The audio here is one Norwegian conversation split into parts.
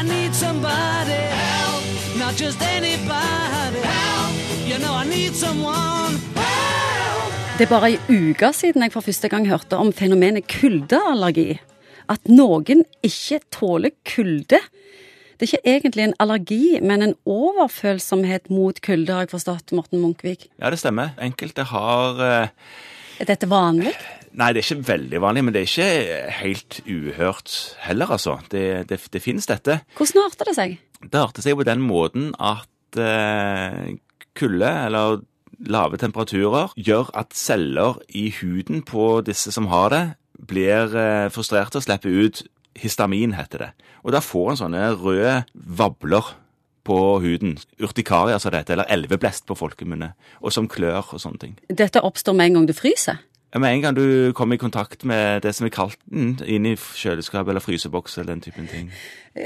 I need somebody help, not just anybody help. You know I need someone help. Det er bare ei uke siden jeg for første gang hørte om fenomenet kuldeallergi. At noen ikke tåler kulde. Det er ikke egentlig en allergi, men en overfølsomhet mot kulde, har jeg forstått, Morten Munkvik. Ja, det stemmer. Enkelte har eh, Er dette vanlig? Nei, det er ikke veldig vanlig, men det er ikke helt uhørt heller, altså. Det, det, det finnes dette. Hvordan arter det seg? Det arter seg på den måten at eh, kulde, eller lave temperaturer, gjør at celler i huden på disse som har det, blir eh, frustrerte og slipper ut histamin, heter det. Og da får en sånne røde vabler på huden. Urtikaria, som det heter, eller elveblest på folkemunne. Og som klør og sånne ting. Dette oppstår med en gang du fryser? Med en gang du kommer i kontakt med det som er kaldt inn i kjøleskap eller fryseboks eller den typen ting.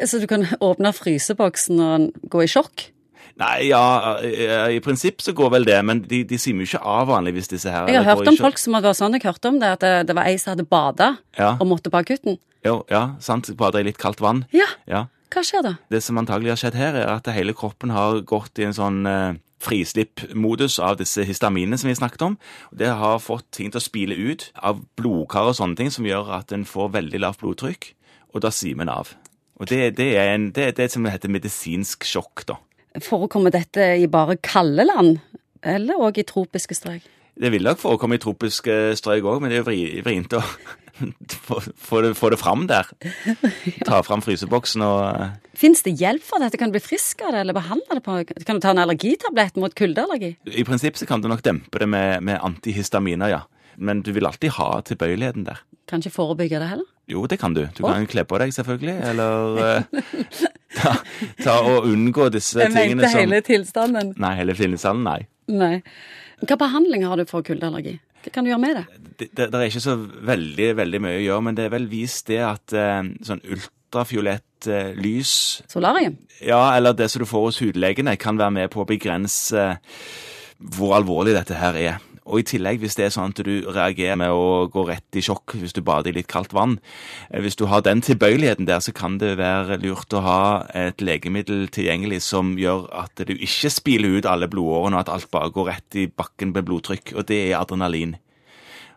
Så du kan åpne fryseboksen og gå i sjokk? Nei, ja, i prinsipp så går vel det, men de, de sier jo ikke av vanligvis, disse her. Jeg har hørt om folk som hadde vært sånn, jeg hørte om det, at det, det var ei som hadde bada Ja. og måtte på akutten. Jo, ja, sant. Bada i litt kaldt vann. Ja, Ja. hva skjer da? Det som antagelig har skjedd her, er at hele kroppen har gått i en sånn eh, frislipp-modus av disse histaminene som vi snakket om. Det har fått ting til å spile ut av blodkar og sånne ting, som gjør at en får veldig lavt blodtrykk, og da simer en av. Og det, det, er en, det er det som heter medisinsk sjokk, da. Forekommer dette i bare kalde land, eller òg i tropiske strøk? Det vil nok forekomme i tropiske strøk òg, men det er jo vri- vrient å få, få, det, få det fram der. Ta fram fryseboksen og eh, Fins det hjelp for dette? Kan du bli frisk av det, eller behandle det på Kan du ta en allergitablett mot kuldeallergi? I prinsipp så kan du nok dempe det med, med antihistaminer, ja. Men du vil alltid ha tilbøyeligheten der. Kan ikke forebygge det heller? Jo, det kan du. Du kan kle på deg, selvfølgelig, eller uh, ta, ta og unngå disse tingene som tilstanden. Nei, hele tilstanden, nei. Nei. Hva behandling har du for kuldeallergi? Hva kan du gjøre med det? Det, det, det er ikke så veldig, veldig mye å gjøre, men det er vel vist det at eh, sånn ultrafiolett eh, lys Solarium? Ja, eller det som du får hos hudlegene, kan være med på å begrense hvor alvorlig dette her er. Og i tillegg, hvis det er sånn at du reagerer med å gå rett i sjokk hvis du bader i litt kaldt vann, eh, hvis du har den tilbøyeligheten der, så kan det være lurt å ha et legemiddel tilgjengelig som gjør at du ikke spiler ut alle blodårene, og at alt bare går rett i bakken med blodtrykk, og det er adrenalin.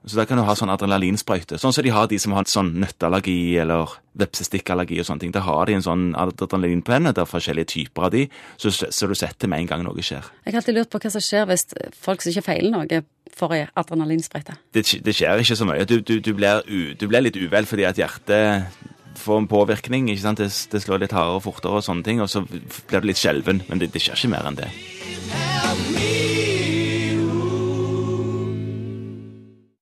Så da kan du ha sånn adrenalinsprøyte, sånn som de har de som har sånn nøtteallergi eller vepsestikkallergi og sånne ting. Da har de en sånn adrenalinpenne, det er forskjellige typer av de, så, så du setter med en gang noe skjer. Jeg har alltid lurt på hva som skjer hvis folk som ikke feiler noe, får ei adrenalinsprøyte. Det, det skjer ikke så mye. Du, du, du, blir, u, du blir litt uvel fordi at hjertet får en påvirkning, ikke sant? Det, det slår litt hardere og fortere og sånne ting, og så blir du litt skjelven, men det, det skjer ikke mer enn det. Help me